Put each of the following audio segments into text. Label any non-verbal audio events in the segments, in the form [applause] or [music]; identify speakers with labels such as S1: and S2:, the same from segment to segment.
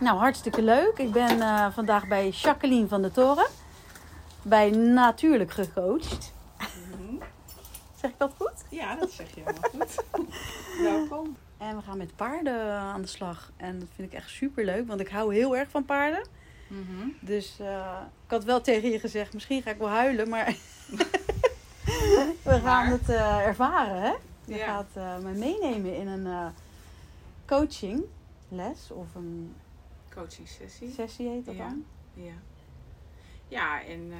S1: Nou, hartstikke leuk. Ik ben eh, vandaag bij Jacqueline van de Toren. Bij Natuurlijk Gecoacht. Zeg ik dat goed?
S2: Ja, dat zeg je helemaal goed. [laughs] Welkom.
S1: En we gaan met paarden aan de slag. En dat vind ik echt super leuk, want ik hou heel erg van paarden. Dus eh, ik had wel tegen je gezegd, misschien ga ik wel huilen, maar [laughs] [laughs] we gaan
S2: Maar?
S1: het eh, ervaren, hè? Je
S2: Ja.
S1: gaat me meenemen in een eh coachingles of een
S2: Coaching sessie.
S1: sessie heet dat
S2: Ja.
S1: dan.
S2: Ja. Ja, en eh,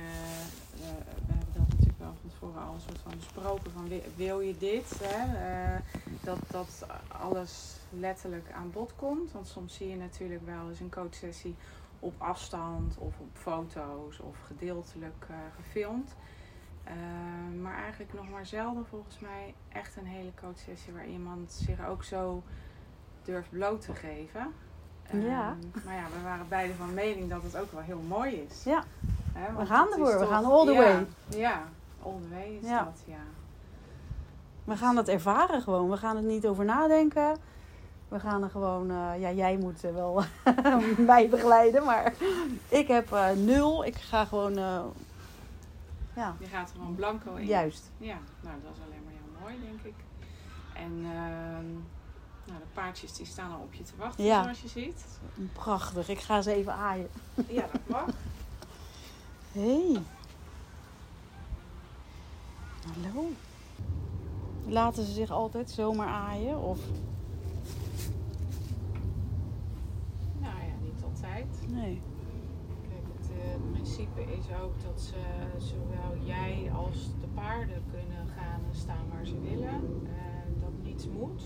S2: we, we hebben dat natuurlijk wel van tevoren al een soort van besproken. Van wi- wil je dit? Hè? Eh, dat, dat alles letterlijk aan bod komt. Want soms zie je natuurlijk wel eens een coachsessie op afstand of op foto's of gedeeltelijk eh, gefilmd. Eh, maar eigenlijk nog maar zelden volgens mij echt een hele coachsessie waar iemand zich ook zo durft bloot te geven.
S1: Ja.
S2: Ehm, maar ja, we waren beide van mening dat het ook wel heel mooi is.
S1: Ja. We gaan ervoor, we
S2: toch-
S1: gaan all the
S2: ja,
S1: way.
S2: Ja, all the way is
S1: Ja.
S2: dat, ja.
S1: We gaan het ervaren gewoon. We gaan het niet over nadenken. We gaan er gewoon, eh, ja, jij moet eh, wel [laughs] mij begeleiden, maar ik heb eh, nul. Ik ga gewoon, ja,
S2: Je gaat er gewoon blanco in.
S1: juist.
S2: Ja, nou dat is alleen maar heel mooi, denk ik. En ehm, nou, de paardjes die staan al op je te wachten,
S1: Ja.
S2: zoals je ziet.
S1: Prachtig. Ik ga ze even aaien.
S2: Ja, dat mag.
S1: Hey. Hallo. Laten ze zich altijd zomaar aaien? Of
S2: nou ja, niet altijd.
S1: nee?
S2: Kijk, het eh, principe is ook dat ze, zowel jij als de paarden kunnen gaan en staan waar ze willen. Eh, dat niets moet.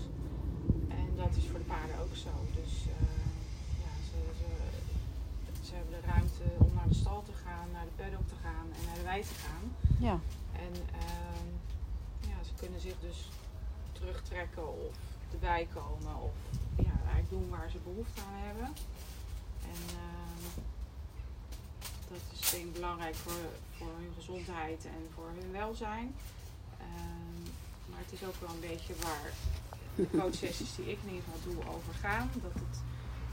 S2: Dat is voor de paarden ook zo. Dus eh, ja, ze, ze, ze hebben de ruimte om naar de stal te gaan, naar de paddock te gaan en naar de wei te gaan.
S1: Ja.
S2: En ehm, ja, ze kunnen zich dus terugtrekken of erbij komen of ja, eigenlijk doen waar ze behoefte aan hebben. En ehm, dat is denk ik belangrijk voor, voor hun gezondheid en voor hun welzijn. Ehm, maar het is ook wel een beetje waar de coachsessies die ik in ieder geval doe over gaan. Dat het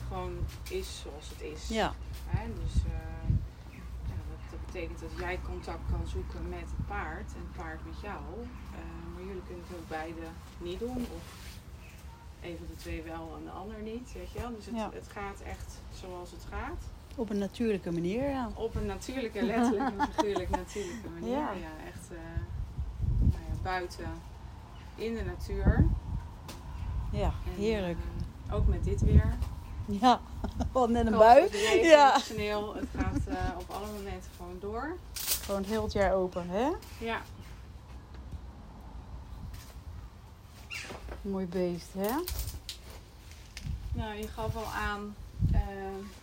S2: gewoon is zoals het is.
S1: Ja.
S2: Hè? Dus eh, ja, dat, dat betekent dat jij contact kan zoeken met het paard en het paard met jou. Eh, maar jullie kunnen het ook beide niet doen. Of een van de twee wel en de ander niet. Weet je wel? Dus het,
S1: Ja.
S2: het gaat echt zoals het gaat.
S1: Op een natuurlijke manier, ja.
S2: Op een natuurlijke, letterlijk en figuurlijk natuurlijke [laughs] manier.
S1: Ja.
S2: Ja, echt eh, nou ja, buiten in de natuur.
S1: Ja, heerlijk.
S2: eh, ook met dit weer.
S1: Ja, [laughs] wat net een
S2: Kans
S1: bui.
S2: op regen,
S1: Ja.
S2: sneeuw. Het gaat eh, op alle momenten gewoon door.
S1: Gewoon heel het jaar open, hè?
S2: Ja,
S1: Mooi beest, hè?
S2: nou je gaf al aan eh,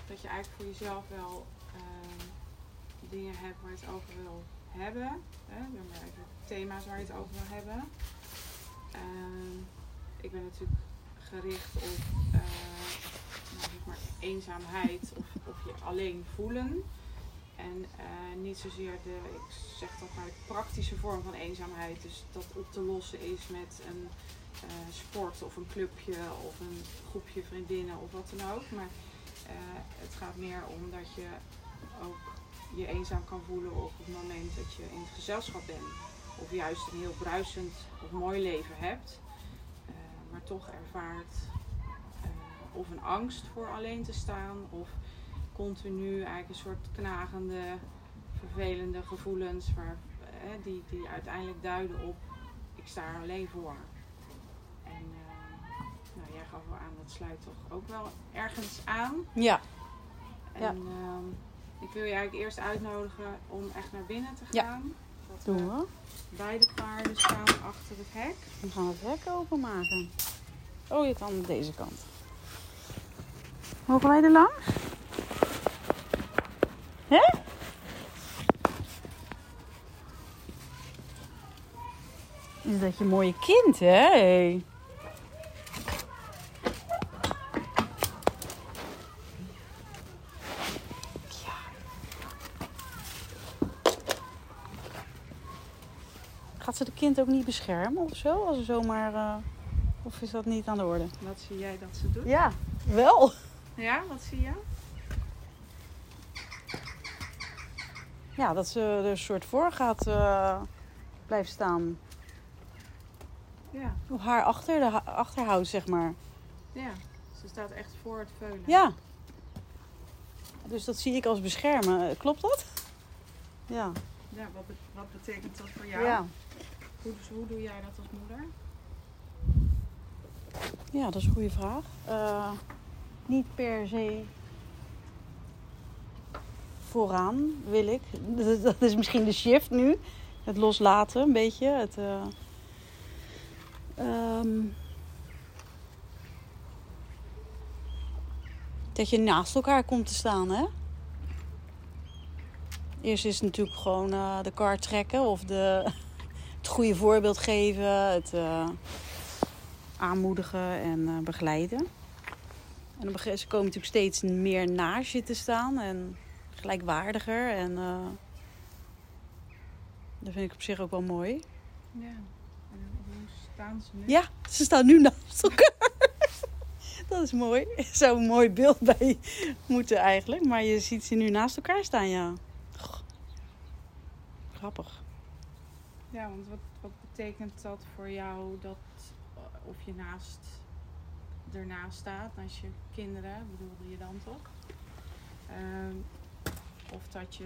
S2: dat je eigenlijk voor jezelf wel dingen hebt waar je het over wil hebben. Hè? Noem maar even thema's waar je het over wil hebben. Eh, ik ben natuurlijk gericht op eh, nou, maar eenzaamheid of, of je alleen voelen. En eh, niet zozeer de, ik zeg dat maar, de praktische vorm van eenzaamheid. Dus dat op te lossen is met een eh, sport of een clubje of een groepje vriendinnen of wat dan ook. Maar het gaat meer om dat je ook je eenzaam kan voelen op het moment dat je in het gezelschap bent. Of juist een heel bruisend of mooi leven hebt. Maar toch ervaart eh, of een angst voor alleen te staan. Of continu eigenlijk een soort knagende, vervelende gevoelens waar, eh, die, die uiteindelijk duiden op ik sta er alleen voor. En eh, nou, jij gaf wel aan, dat sluit toch ook wel ergens aan.
S1: Ja.
S2: En
S1: Ja.
S2: ehm, ik wil je eigenlijk eerst uitnodigen om echt naar binnen te
S1: Ja.
S2: Dat
S1: Doen
S2: we
S1: we.
S2: beide paarden staan achter het hek.
S1: Dan gaan we het hek openmaken. Oh, je kan deze kant. Mogen wij er langs? Hè? Is dat je mooie kind, hè? Hey. Ja. Gaat ze de kind ook niet beschermen of zo? Als er zomaar... eh, Of is dat niet aan de orde?
S2: Wat zie jij dat ze doet?
S1: Ja, wel.
S2: Ja, wat zie je?
S1: Ja, dat ze er een soort voor gaat eh, blijven staan.
S2: Ja,
S1: Of haar achter de achterhoudt, zeg maar.
S2: ja. Ze staat echt voor het veulen.
S1: Ja. Dus dat zie ik als beschermen. Klopt dat? Ja.
S2: Ja, wat betekent dat voor jou?
S1: Ja.
S2: Hoe, dus hoe doe jij dat als moeder?
S1: ja, dat is een goede vraag. Eh, niet per se vooraan wil ik. [laughs] Dat- is misschien de shift nu. Het loslaten, een beetje. Het, eh, ehm, dat je naast elkaar komt te staan, hè? Eerst is het natuurlijk gewoon eh, de kar trekken of de, het goede voorbeeld geven, het eh, aanmoedigen en eh, begeleiden. En gegeven ze komen natuurlijk steeds meer naast je te staan en gelijkwaardiger. En eh, dat vind ik op zich ook wel mooi.
S2: Ja. En hoe staan ze nu?
S1: Ja, ze staan nu naast elkaar. [laughs] Dat is mooi. Er zou een mooi beeld bij moeten eigenlijk. Maar je ziet ze nu naast elkaar staan, ja. Grappig.
S2: Ja, want wat, wat betekent dat voor jou dat eh, of je naast ernaast staat, naast je kinderen, bedoelde je dan toch? Ehm, of dat je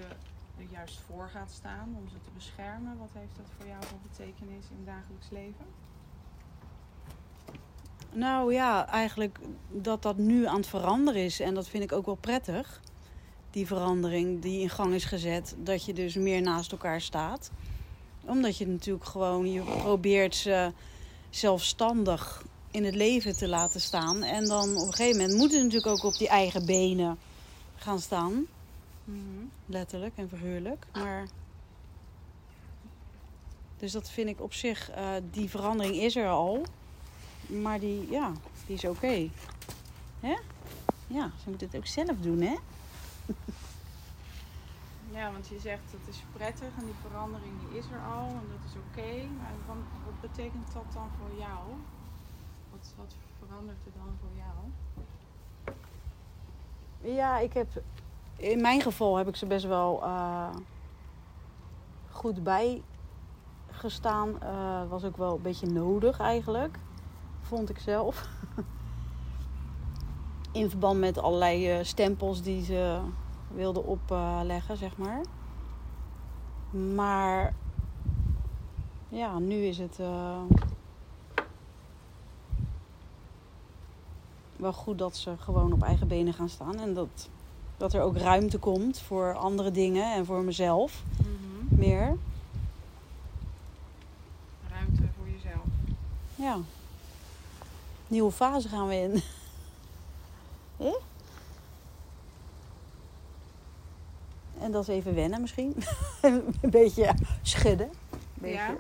S2: er juist voor gaat staan om ze te beschermen. Wat heeft dat voor jou voor betekenis in het dagelijks leven?
S1: Nou ja, eigenlijk dat dat nu aan het veranderen is. En dat vind ik ook wel prettig. Die verandering die in gang is gezet. Dat je dus meer naast elkaar staat. Omdat je natuurlijk gewoon, je probeert ze zelfstandig in het leven te laten staan. En dan op een gegeven moment moeten ze natuurlijk ook op die eigen benen gaan staan. Letterlijk en figuurlijk. Maar. Dus dat vind ik op zich, eh, die verandering is er al. Maar die, ja, die is oké. Hè? Ja, ze moeten het ook zelf doen, hè? [laughs]
S2: Ja, want je zegt het is prettig en die verandering die is er al en dat is oké. Maar wat, wat betekent dat dan voor jou? Wat, wat verandert er dan voor jou?
S1: Ja, ik heb... In mijn geval heb ik ze best wel eh, goed bijgestaan. Eh was ook wel een beetje nodig eigenlijk. Vond ik zelf. [laughs] In verband met allerlei eh, stempels die ze wilden opleggen, zeg maar. Maar... Ja, nu is het... eh, wel goed dat ze gewoon op eigen benen gaan staan. En dat, dat er ook ruimte komt voor andere dingen en voor mezelf meer.
S2: Ruimte voor jezelf.
S1: Ja. Nieuwe fase gaan we in. [laughs] Hè? En dat is even wennen misschien. [laughs] een beetje schudden. Een beetje.
S2: Ja.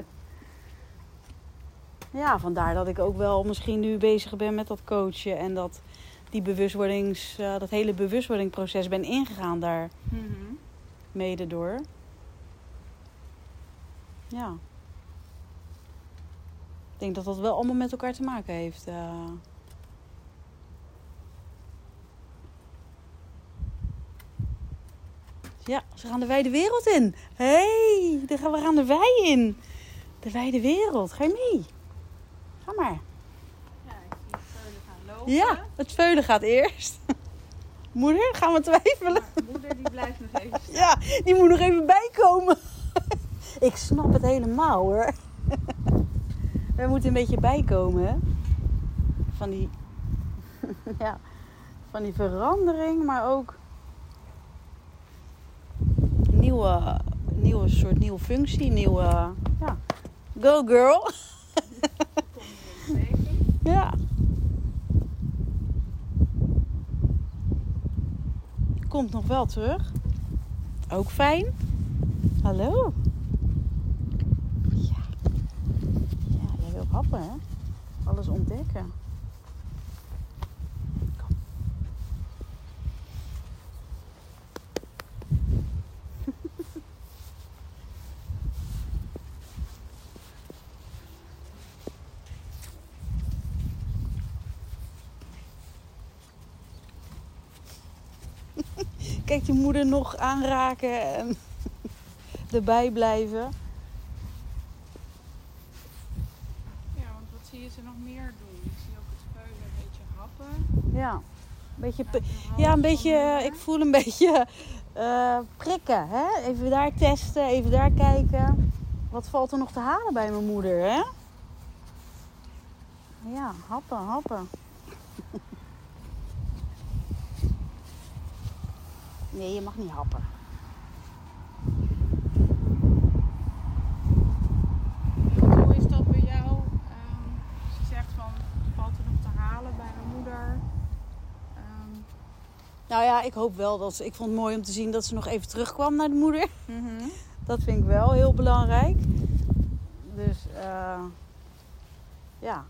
S1: Ja, vandaar dat ik ook wel misschien nu bezig ben met dat coachen. En dat, die bewustwordings, eh, dat hele bewustwordingproces ben ingegaan daar mede door. Ja. Ik denk dat dat wel allemaal met elkaar te maken heeft. eh. Ja, ze gaan de wijde wereld in. Hé, hey, we gaan de wei in. De wijde wereld. Ga je mee? Ga maar.
S2: Ja, ik zie het veulen gaan lopen.
S1: Ja, het veulen gaat eerst. [laughs] Moeder, gaan we twijfelen?
S2: Maar moeder die blijft nog even staan.
S1: Ja, die moet nog even bijkomen. [laughs] Ik snap het helemaal hoor. [laughs] We moeten een beetje bijkomen. Van die, ja, van die verandering, maar ook nieuwe, nieuwe soort nieuwe functie, nieuwe, ja, go girl. [laughs] Ja. komt nog wel terug. Ook fijn. Hallo. Ja. Ja, jij wil happen, hè? Alles ontdekken. Kijk die moeder nog aanraken en [laughs] erbij blijven.
S2: Ja, want wat zie je ze nog meer doen? Ik zie ook het veulen een beetje happen.
S1: Ja, een beetje, ja, een beetje ik voel een [laughs] beetje eh, prikken. Hè? Even daar testen, even daar kijken. Wat valt er nog te halen bij mijn moeder, hè? Ja, happen, happen. Nee, je mag niet happen.
S2: Hoe is dat bij jou? Ehm, je zegt van, valt er nog te halen bij mijn moeder? Ehm,
S1: Nou ja, ik hoop wel dat ze... Ik vond het mooi om te zien dat ze nog even terugkwam naar de moeder.
S2: mhm. [laughs]
S1: Dat vind ik wel heel belangrijk. Dus eh, ja,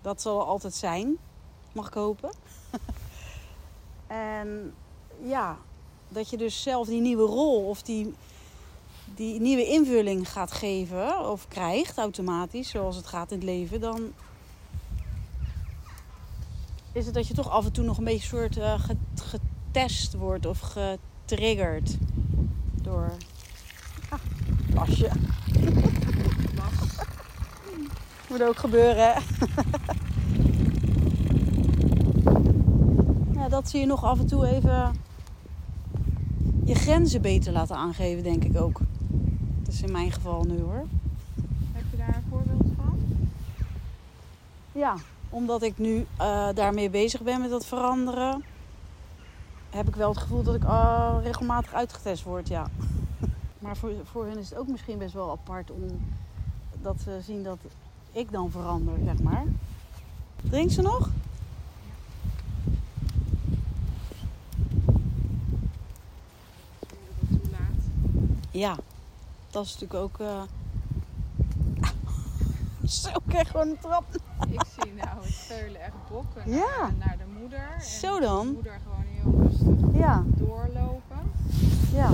S1: dat zal er altijd zijn. Mag ik hopen. [laughs] en ja, dat je dus zelf die nieuwe rol of die, die nieuwe invulling gaat geven of krijgt automatisch, zoals het gaat in het leven, dan is het dat je toch af en toe nog een beetje soort eh, ge- getest wordt of getriggerd door ah, plasje.
S2: Was. [laughs]
S1: Moet ook gebeuren, [laughs] ja, dat zie je nog af en toe even je grenzen beter laten aangeven, denk ik ook. Dat is in mijn geval nu hoor.
S2: Heb je daar een voorbeeld van?
S1: Ja, omdat ik nu eh, daarmee bezig ben met dat veranderen, heb ik wel het gevoel dat ik eh, regelmatig uitgetest word, ja. [laughs] maar voor, voor hen is het ook misschien best wel apart om dat ze zien dat ik dan verander, zeg maar. Drinkt ze nog?
S2: Als je dat toelaat.
S1: Ja, dat is natuurlijk ook. eh [laughs] Zo, ik krijg gewoon een trap. [laughs]
S2: Ik zie nou het veulen echt bokken naar,
S1: Ja.
S2: naar de moeder. En
S1: Zo dan.
S2: De moeder gewoon heel rustig
S1: Ja,
S2: doorlopen.
S1: ja.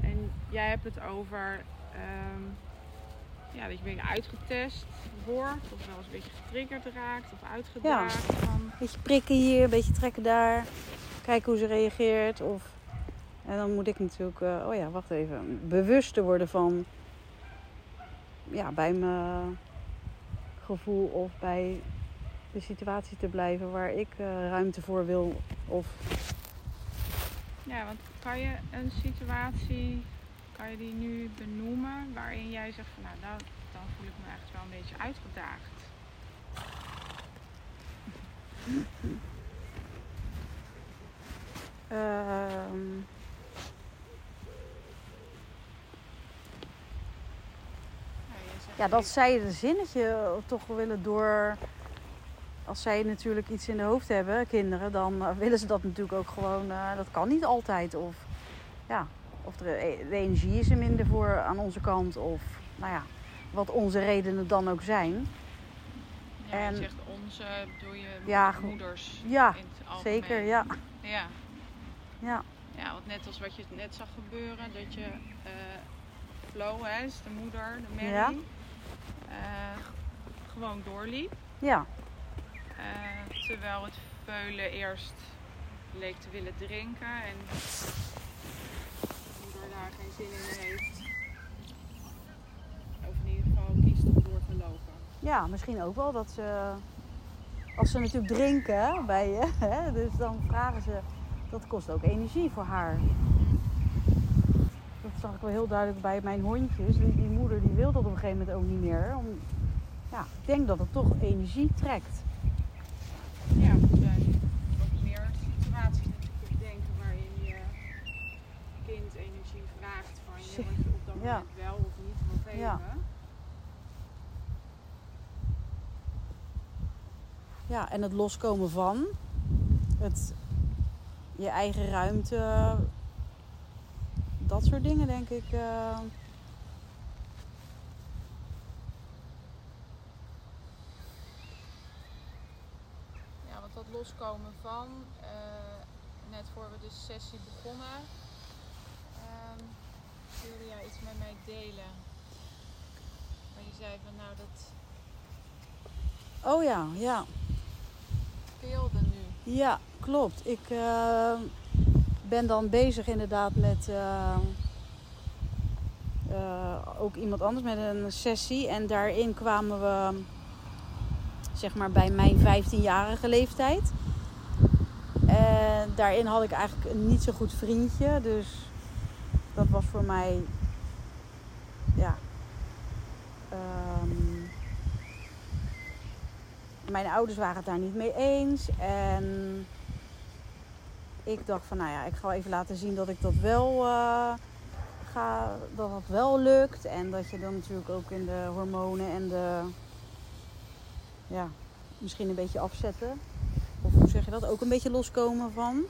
S2: En jij hebt het over ehm, ja, dat je een beetje uitgetest wordt. Of wel eens een beetje getriggerd raakt of uitgedaagd. Van,
S1: Beetje prikken hier, een beetje trekken daar. Kijken hoe ze reageert. Of... En dan moet ik natuurlijk, eh, oh ja, wacht even. Bewuster worden van. Ja, bij mijn gevoel of bij de situatie te blijven waar ik eh, ruimte voor wil. Of
S2: ja, want kan je een situatie, kan je die nu benoemen waarin jij zegt van nou, dan, dan voel ik me echt wel een beetje uitgedaagd.
S1: Ehm,
S2: Ja,
S1: dat zij een zinnetje toch willen door. Als zij natuurlijk iets in de hoofd hebben, kinderen, dan eh, willen ze dat natuurlijk ook gewoon. eh, dat kan niet altijd. Of ja, of de, de energie is er minder voor aan onze kant. Of nou ja, wat onze redenen dan ook zijn.
S2: ja,
S1: en-
S2: je zegt onze, bedoel je
S1: Ja,
S2: moeders
S1: Ja,
S2: in het
S1: zeker. Ja,
S2: Ja.
S1: ja,
S2: Ja, want net als wat je net zag gebeuren, dat je eh Flo, hè, is de moeder, de Mary,
S1: Ja.
S2: Eh, gewoon doorliep.
S1: ja,
S2: Eh, terwijl het veulen eerst leek te willen drinken en de moeder daar geen zin in heeft. Of in ieder geval kiest om door te lopen.
S1: ja, misschien ook wel dat ze. Als ze natuurlijk drinken bij je, [laughs] hè, dus dan vragen ze. Dat kost ook energie voor haar. Dat zag ik wel heel duidelijk bij mijn hondjes. Die, die moeder die wil dat op een gegeven moment ook niet meer. Om, ja, ik denk dat het toch energie trekt.
S2: Ja, er zijn wat meer situaties je kunt denken waarin je kind energie vraagt van je, wat je op dat
S1: Ja.
S2: moment wel of niet wil geven.
S1: Ja. Ja, en het loskomen van. Het je eigen ruimte. Dat soort dingen, denk ik. eh.
S2: Ja, want dat loskomen van, eh, net voor we de sessie begonnen, ehm, wilde jij iets met mij delen. Maar je zei van nou dat
S1: Oh ja, ja.
S2: speelde nu.
S1: Ja, klopt. Ik eh, ben dan bezig inderdaad met eh, eh, ook iemand anders met een sessie. En daarin kwamen we zeg maar bij mijn 15-jarige leeftijd. En daarin had ik eigenlijk een niet zo goed vriendje. Dus dat was voor mij ja. ehm, mijn ouders waren het daar niet mee eens. En ik dacht van, nou ja, ik ga wel even laten zien dat ik dat wel eh, ga, dat dat wel lukt. En dat je dan natuurlijk ook in de hormonen en de, ja, misschien een beetje afzetten. Of hoe zeg je dat? Ook een beetje loskomen van.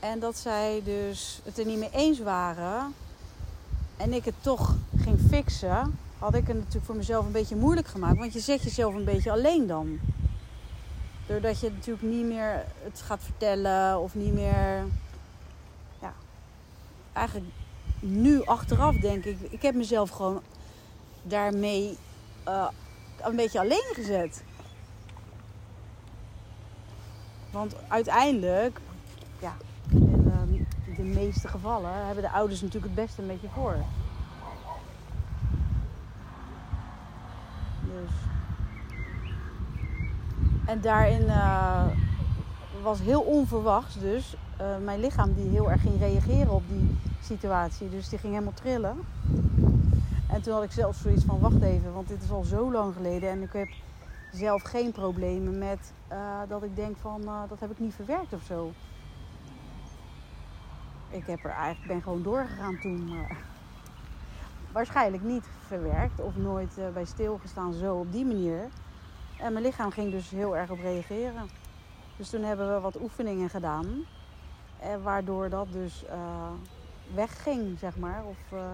S1: En dat zij dus het er niet mee eens waren. En ik het toch ging fixen had ik het natuurlijk voor mezelf een beetje moeilijk gemaakt. Want je zet jezelf een beetje alleen dan. Doordat je natuurlijk niet meer het gaat vertellen of niet meer. Ja, eigenlijk nu achteraf denk ik, ik heb mezelf gewoon daarmee eh, een beetje alleen gezet. Want uiteindelijk, ja, in eh, de meeste gevallen hebben de ouders natuurlijk het beste een beetje voor. Dus. En daarin eh, was heel onverwachts dus eh, mijn lichaam die heel erg ging reageren op die situatie. Dus die ging helemaal trillen. En toen had ik zelf zoiets van, wacht even, want dit is al zo lang geleden. En ik heb zelf geen problemen met eh, dat ik denk van, dat heb ik niet verwerkt of zo. Ik heb er eigenlijk, ben gewoon doorgegaan toen. Waarschijnlijk niet verwerkt of nooit bij stilgestaan zo op die manier. En mijn lichaam ging dus heel erg op reageren. Dus toen hebben we wat oefeningen gedaan. eh, waardoor dat dus eh, wegging, zeg maar. Of eh,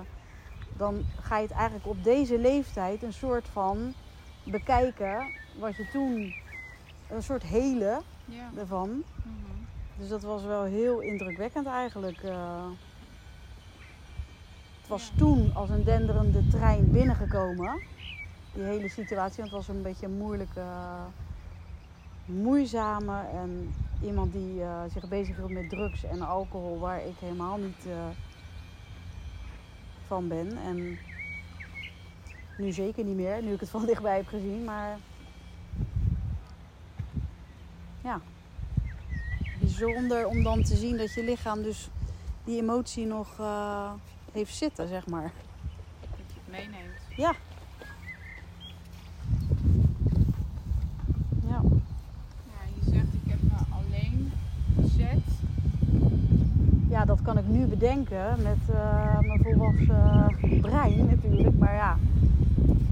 S1: dan ga je het eigenlijk op deze leeftijd een soort van bekijken wat je toen, een soort hele
S2: Ja.
S1: ervan.
S2: Mhm.
S1: Dus dat was wel heel indrukwekkend eigenlijk. het was
S2: Ja.
S1: toen als een denderende trein binnengekomen. Die hele situatie. Want het was een beetje een moeilijke, moeizame. En iemand die eh, zich bezighield met drugs en alcohol. Waar ik helemaal niet eh, van ben. En nu zeker niet meer. Nu ik het van dichtbij heb gezien. Maar ja, bijzonder om dan te zien dat je lichaam dus die emotie nog eh, heeft zitten, zeg maar.
S2: Dat je het meeneemt.
S1: Ja. Ja,
S2: je zegt ik heb me alleen gezet.
S1: ja, dat kan ik nu bedenken met eh, mijn volwassen brein natuurlijk. Maar ja,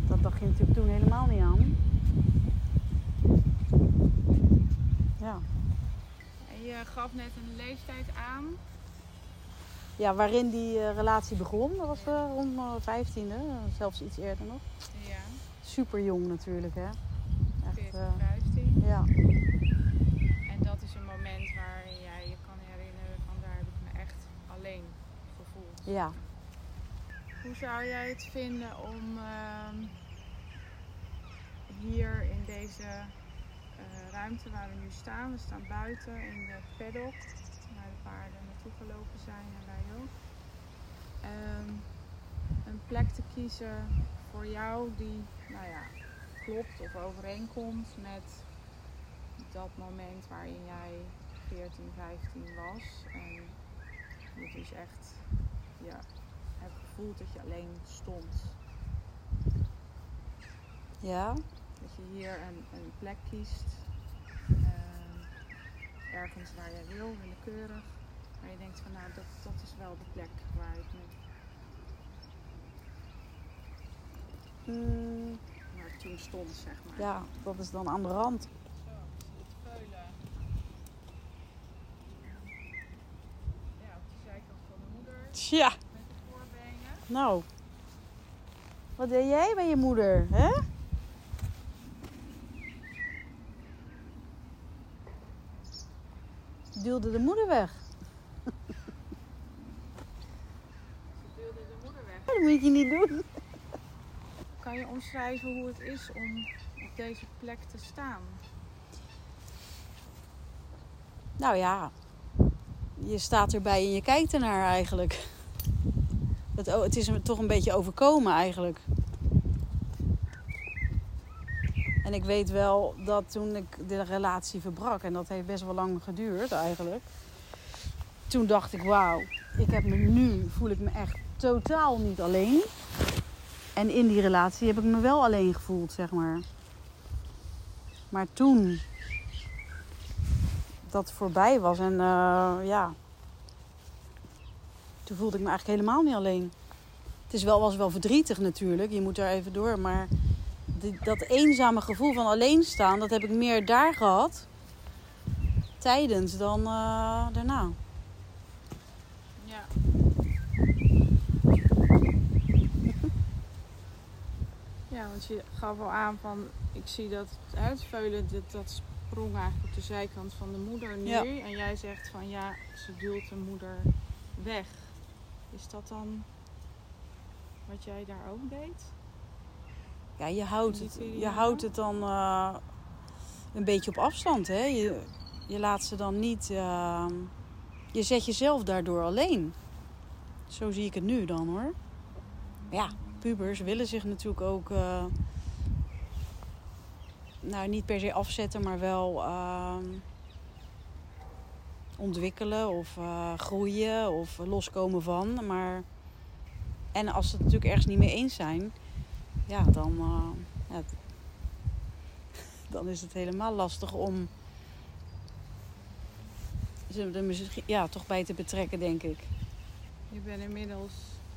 S1: dat dacht je natuurlijk toen helemaal niet aan. Ja.
S2: En je gaf net een leeftijd aan.
S1: ja, waarin die eh, relatie begon, dat was eh, rond mijn vijftiende, zelfs iets eerder nog.
S2: Ja,
S1: Super jong natuurlijk, hè. Echt,
S2: 14,
S1: eh,
S2: 15.
S1: ja.
S2: En dat is een moment waarin jij je kan herinneren van daar heb ik me echt alleen gevoeld.
S1: Ja.
S2: Hoe zou jij het vinden om ehm, hier in deze eh, ruimte waar we nu staan, we staan buiten in de paddock, waar de paarden naartoe gelopen zijn en wij ook, ehm, een plek te kiezen voor jou die, nou ja, klopt of overeenkomt met dat moment waarin jij 14, 15 was. En je dus echt ja, hebt gevoeld dat je alleen stond.
S1: Ja.
S2: Dat je hier een, een plek kiest, ehm, ergens waar jij wil, willekeurig, waar je denkt van nou dat, dat is wel de plek waar ik me,
S1: Mm,
S2: waar ik toen stond, zeg maar.
S1: ja, dat is dan aan de rand.
S2: Zo, zie je het veulen.
S1: Ja,
S2: met de voorbenen.
S1: nou. Wat deed jij bij je moeder, hè? Duwde de moeder weg.
S2: Ze duwde de moeder weg.
S1: Dat moet je niet doen.
S2: Kan je omschrijven hoe het is om op deze plek te staan?
S1: Nou ja, je staat erbij en je kijkt ernaar eigenlijk. Het, o- het is me toch een beetje overkomen eigenlijk. En ik weet wel dat toen ik de relatie verbrak, en dat heeft best wel lang geduurd eigenlijk. Toen dacht ik, wauw, ik heb me nu, voel ik me echt totaal niet alleen. En in die relatie heb ik me wel alleen gevoeld, zeg maar. Maar toen dat voorbij was en eh, ja, toen voelde ik me eigenlijk helemaal niet alleen. Het is wel, was wel verdrietig natuurlijk, je moet daar even door, maar dat eenzame gevoel van alleen staan, dat heb ik meer daar gehad tijdens dan eh, daarna.
S2: Ja. [laughs] Ja, want je gaf al aan van, ik zie dat het uitveulen, dat, dat sprong eigenlijk op de zijkant van de moeder nu.
S1: Ja.
S2: En jij zegt van, ja, ze duwt de moeder weg. Is dat dan wat jij daar ook deed?
S1: Ja, je houdt het, je houdt het dan eh, een beetje op afstand. Hè? Je, je laat ze dan niet. eh, je zet jezelf daardoor alleen. Zo zie ik het nu dan hoor. Ja, pubers willen zich natuurlijk ook. eh, nou, niet per se afzetten, maar wel ehm, ontwikkelen of eh, groeien of loskomen van. Maar, en als ze het natuurlijk ergens niet mee eens zijn, ja, dan, eh, ja, [laughs] dan is het helemaal lastig om ze er misschien ja, toch bij te betrekken, denk ik.
S2: Je bent inmiddels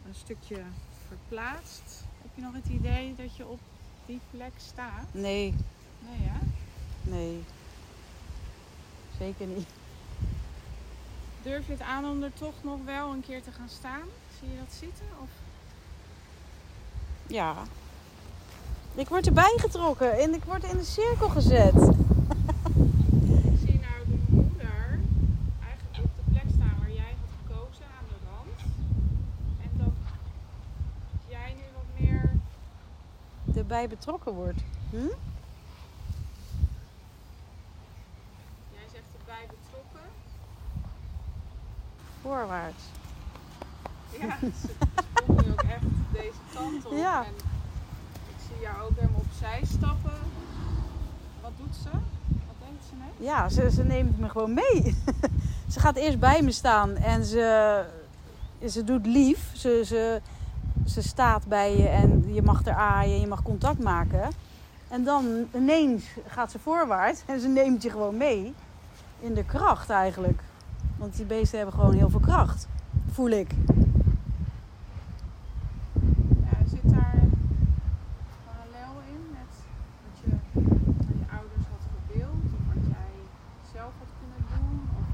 S2: een stukje verplaatst. Heb je nog het idee dat je op die plek staat?
S1: Nee,
S2: Nee, hè?
S1: nee. Zeker niet.
S2: Durf je het aan om er toch nog wel een keer te gaan staan? Zie je dat zitten? Of
S1: Ja. Ik word erbij getrokken en ik word in de cirkel gezet.
S2: Ik zie nou de moeder eigenlijk op de plek staan waar jij had gekozen aan de rand. En dat jij nu wat meer.
S1: Erbij betrokken wordt. Hm?
S2: Jij zegt erbij betrokken.
S1: Voorwaarts.
S2: Ja, [laughs] ze sprong nu ook echt deze kant op.
S1: Ja.
S2: En ik zie jou ook helemaal opzij stappen. Wat doet ze? Wat denkt ze net?
S1: Ja, ze, ze neemt me gewoon mee. [laughs] ze gaat eerst bij me staan en ze, ze doet lief. Ze, ze, ze staat bij je en je mag er aaien, je mag contact maken. En dan ineens gaat ze voorwaarts en ze neemt je gewoon mee. In de kracht eigenlijk. Want die beesten hebben gewoon heel veel kracht. Voel ik.
S2: Ja, zit daar parallel in met wat je aan je ouders had gedeeld? Of wat jij zelf had kunnen doen? Of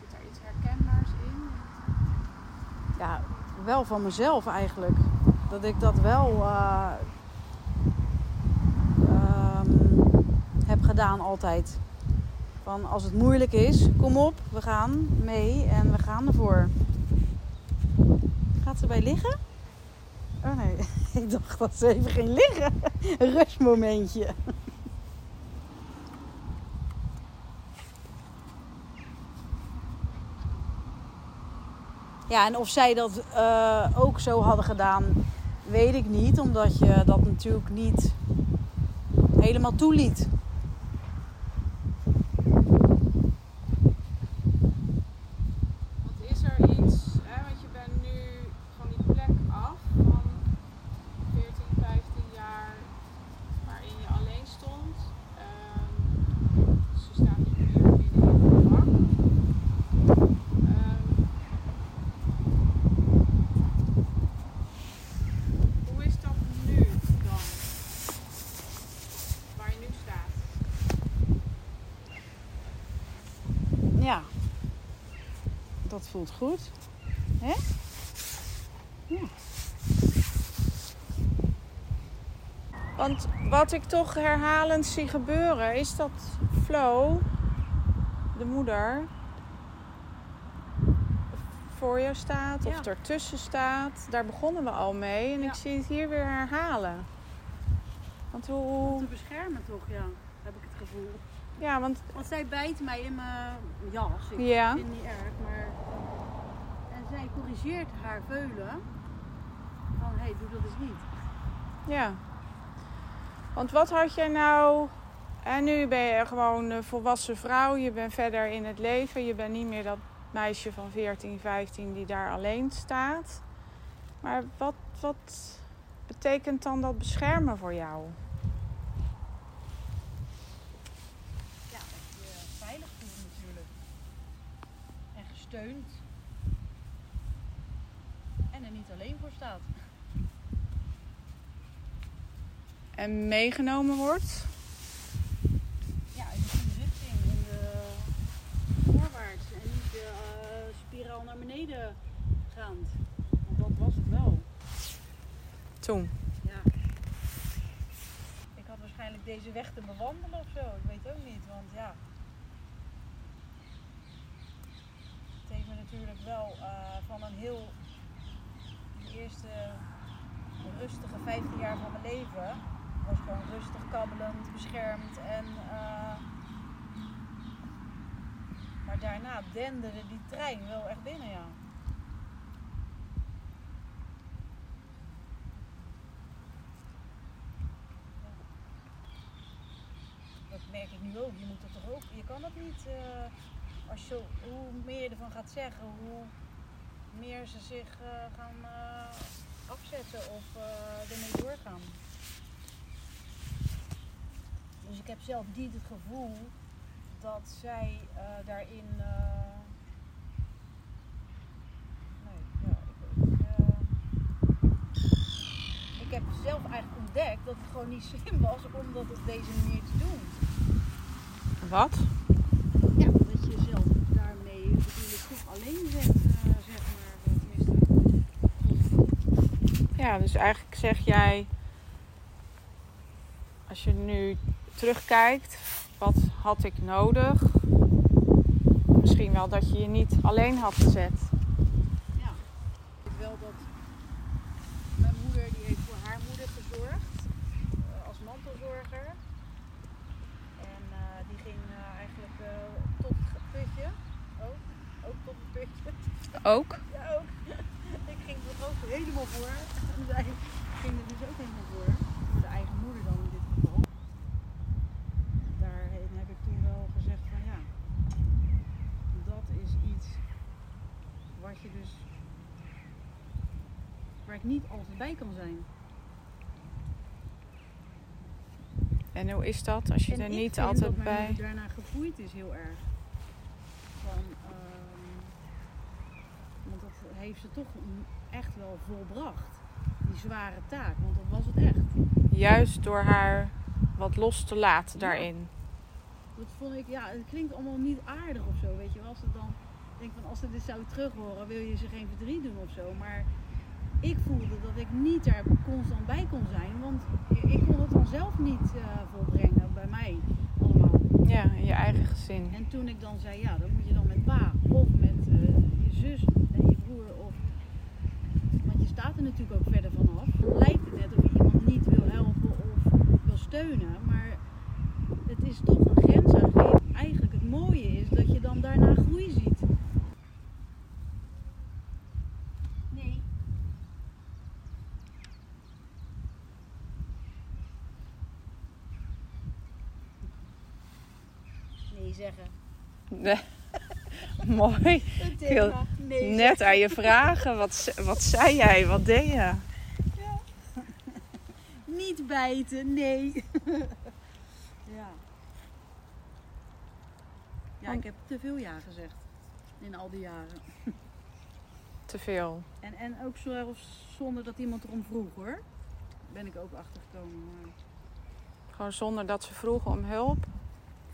S2: zit daar iets herkenbaars in?
S1: Ja, wel van mezelf eigenlijk. Dat ik dat wel eh, ehm, heb gedaan altijd. Van als het moeilijk is, kom op, we gaan mee en we gaan ervoor. Gaat ze bij liggen? Oh nee, [laughs] ik dacht dat ze even ging liggen. Een rustmomentje. Ja, en of zij dat eh, ook zo hadden gedaan, weet ik niet. Omdat je dat natuurlijk niet helemaal toeliet.
S2: Want is er iets, hè, want je bent nu van die plek af van 14, 15 jaar waarin je alleen stond. Ehm, dus je staat nu meer midden in het vak. Ehm, hoe is dat nu dan? Waar je nu staat?
S1: Ja, dat voelt goed.
S2: Hè? Ja. Want wat ik toch herhalend zie gebeuren is dat Flo, de moeder, voor je staat of
S1: Ja.
S2: ertussen staat. Daar begonnen we al mee en
S1: Ja.
S2: ik zie het hier weer herhalen. Want
S1: Om
S2: hoe.
S1: te beschermen toch, ja. Heb ik het gevoel.
S2: Ja, want.
S1: Want zij bijt mij in mijn jas. Ik
S2: Ja.
S1: vind het niet erg, maar... Zij corrigeert haar veulen. Van, hé, hey, doe dat eens niet.
S2: Ja. Want wat had jij nou. En nu ben je gewoon een volwassen vrouw. Je bent verder in het leven. Je bent niet meer dat meisje van 14, 15 die daar alleen staat. Maar wat, wat betekent dan dat beschermen voor jou?
S1: Ja, dat je je veilig voelt natuurlijk. En gesteund. En er niet alleen voor staat.
S2: En meegenomen wordt?
S1: Ja, in de richting. In de voorwaarts. En niet de eh, spiraal naar beneden gaand. Want dat was het wel.
S2: Toen.
S1: Ja. Ik had waarschijnlijk deze weg te bewandelen of zo. Ik weet ook niet, want ja. Het heeft me natuurlijk wel eh, van een heel. Eerste rustige 15 jaar van mijn leven. Was gewoon rustig, kabbelend, beschermd en. eh, maar daarna denderde die trein wel echt binnen, ja. Dat merk ik nu ook. Je moet het toch ook. Je kan het niet. eh, als je, hoe meer je ervan gaat zeggen, hoe meer ze zich eh, gaan eh, afzetten of eh, ermee doorgaan. Dus ik heb zelf niet het gevoel dat zij eh, daarin. eh, nee, ja, ik, eh, ik heb zelf eigenlijk ontdekt dat het gewoon niet [laughs] slim was om dat op deze manier te doen.
S2: Wat?
S1: Ja, dat je zelf daarmee natuurlijk toch alleen zet, eh, zeg maar. Tenminste,
S2: Ja, dus eigenlijk zeg jij, als je nu terugkijkt, wat had ik nodig? Misschien wel dat je je niet alleen had gezet.
S1: ja. Ik weet wel dat mijn moeder, die heeft voor haar moeder gezorgd. eh, als mantelzorger. En eh, die ging eh, eigenlijk eh, tot het putje. Ook, ook tot het putje.
S2: Ook?
S1: Ja, ook. [laughs] Ik ging er ook helemaal voor. En zij ging er dus ook helemaal voor. Voor de eigen moeder dan in dit geval. Daarheen heb ik toen wel gezegd van ja, dat is iets wat je dus, waar ik niet altijd bij kan zijn.
S2: En hoe is dat als je
S1: En
S2: er niet altijd bij...
S1: daarna gegroeid is heel erg. Van, ehm, want dat heeft ze toch echt wel volbracht. Die zware taak, want dat was het echt.
S2: Juist door haar wat los te laten
S1: Ja.
S2: daarin.
S1: Dat vond ik, ja, het klinkt allemaal niet aardig of zo, weet je wel. Als het dan, ik denk van als ze dit zou terug horen, wil je ze geen verdriet doen of zo. Maar ik voelde dat ik niet daar constant bij kon zijn, want ik kon het dan zelf niet eh, volbrengen bij mij allemaal.
S2: Ja, in je eigen gezin.
S1: En toen ik dan zei, ja, dan moet je dan met pa of met eh, je zus en je broer of... Want je staat er natuurlijk ook verder vanaf. Dan lijkt het net of je iemand niet wil helpen of wil steunen. Maar het is toch een grens aangeven. Eigenlijk het mooie is dat je dan daarna groei ziet. Nee. Nee zeggen.
S2: Nee. [laughs] Mooi.
S1: Het
S2: Net aan je vragen. Wat, wat zei jij? Wat deed je?
S1: Niet bijten, nee. [laughs] ja. Ja, ik heb te veel ja gezegd. In al die jaren. [laughs]
S2: Te veel.
S1: En, en ook zelfs zonder dat iemand erom vroeg hoor. Ben ik ook achtergekomen. Maar
S2: Gewoon zonder dat ze vroegen om hulp.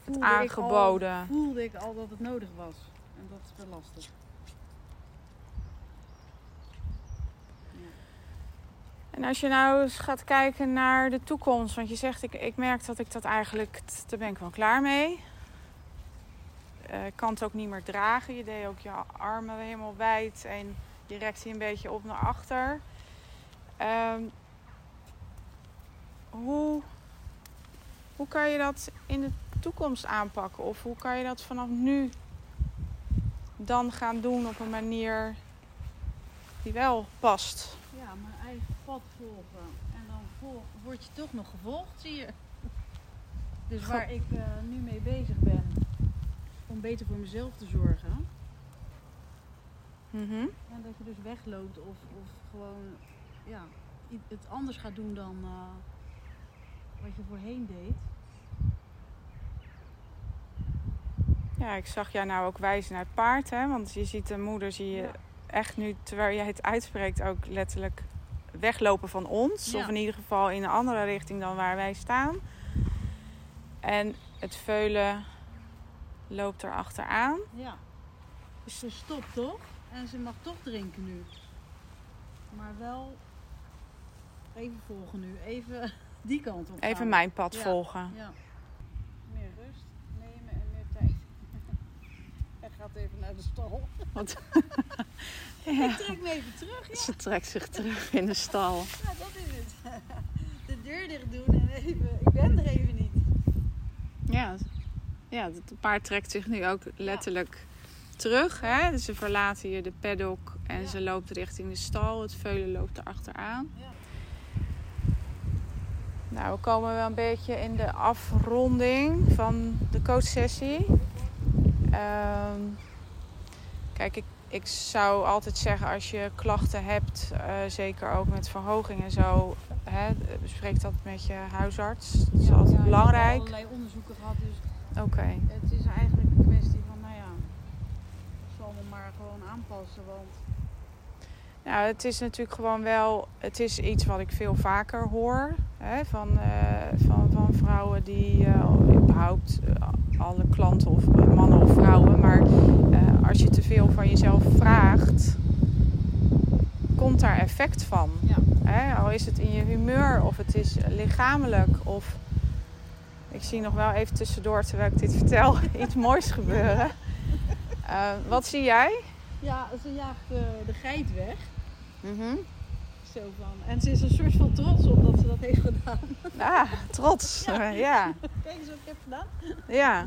S1: voelde
S2: aangeboden.
S1: Ik al, voelde ik al dat het nodig was lastig.
S2: En als je nou eens gaat kijken naar de toekomst, want je zegt ik, ik merk dat ik dat eigenlijk, daar ben ik wel klaar mee. Uh, kan het ook niet meer dragen. Je deed ook je armen helemaal wijd en je rekt die een beetje op naar achter. Ehm, hoe, hoe kan je dat in de toekomst aanpakken? Of hoe kan je dat vanaf nu dan gaan doen op een manier die wel past?
S1: Ja, mijn eigen pad volgen. En dan volg, word je toch nog gevolgd, zie je. Dus waar ik eh, nu mee bezig ben, om beter voor mezelf te zorgen.
S2: Mhm.
S1: En dat je dus wegloopt of, of gewoon ja, het anders gaat doen dan eh, wat je voorheen deed.
S2: Ja, ik zag jou nou ook wijzen naar het paard, hè? Want je ziet de moeder, zie je
S1: Ja.
S2: echt nu, terwijl jij het uitspreekt, ook letterlijk weglopen van ons.
S1: Ja.
S2: Of in ieder geval in een andere richting dan waar wij staan. En het veulen loopt er achteraan.
S1: Ja. Dus ze stopt toch? En ze mag toch drinken nu. Maar wel even volgen nu. Even die kant op.
S2: Even mijn pad
S1: Ja.
S2: volgen.
S1: Ja. Meer rust nemen en meer tijd. Hij gaat even naar de stal.
S2: Want [laughs]
S1: Ik trek me even terug. Ja,
S2: ze trekt zich terug in de stal.
S1: Ja, dat is het. [laughs] De deur dicht doen en even. Ik ben er even niet.
S2: Ja, ja, het paard trekt zich nu ook letterlijk terug. Hè? Dus ze verlaten hier de paddock en
S1: Ja.
S2: ze loopt richting de stal. Het veulen loopt er achteraan.
S1: Ja.
S2: Nou, we komen wel een beetje in de afronding van de coachsessie. Ehm, kijk, ik, ik zou altijd zeggen als je klachten hebt, eh, zeker ook met verhoging en zo, hè, bespreek dat met je huisarts. Dat is
S1: Ja,
S2: altijd
S1: ja, Ik
S2: belangrijk.
S1: heb allerlei onderzoeken gehad, dus
S2: Oké.
S1: het is eigenlijk een kwestie van, nou ja, ik zal me maar gewoon aanpassen, want
S2: Nou, het is natuurlijk gewoon wel, het is iets wat ik veel vaker hoor. Hè, van, eh, van, van vrouwen die, eh, überhaupt eh, alle klanten of mannen of vrouwen. Maar als je te veel van jezelf vraagt, komt daar effect van.
S1: Ja.
S2: Hè, al is het in je humeur of het is lichamelijk of... Ik zie nog wel even tussendoor, terwijl ik dit vertel, [laughs] iets moois gebeuren. [laughs] Wat zie jij?
S1: ja, ze jaagt eh, de geit weg.
S2: Mhm.
S1: Zo van. En ze is een soort van trots op dat ze dat heeft gedaan.
S2: Ah, trots. [laughs]
S1: Ja.
S2: Ja.
S1: Kijk eens wat ik heb gedaan.
S2: ja.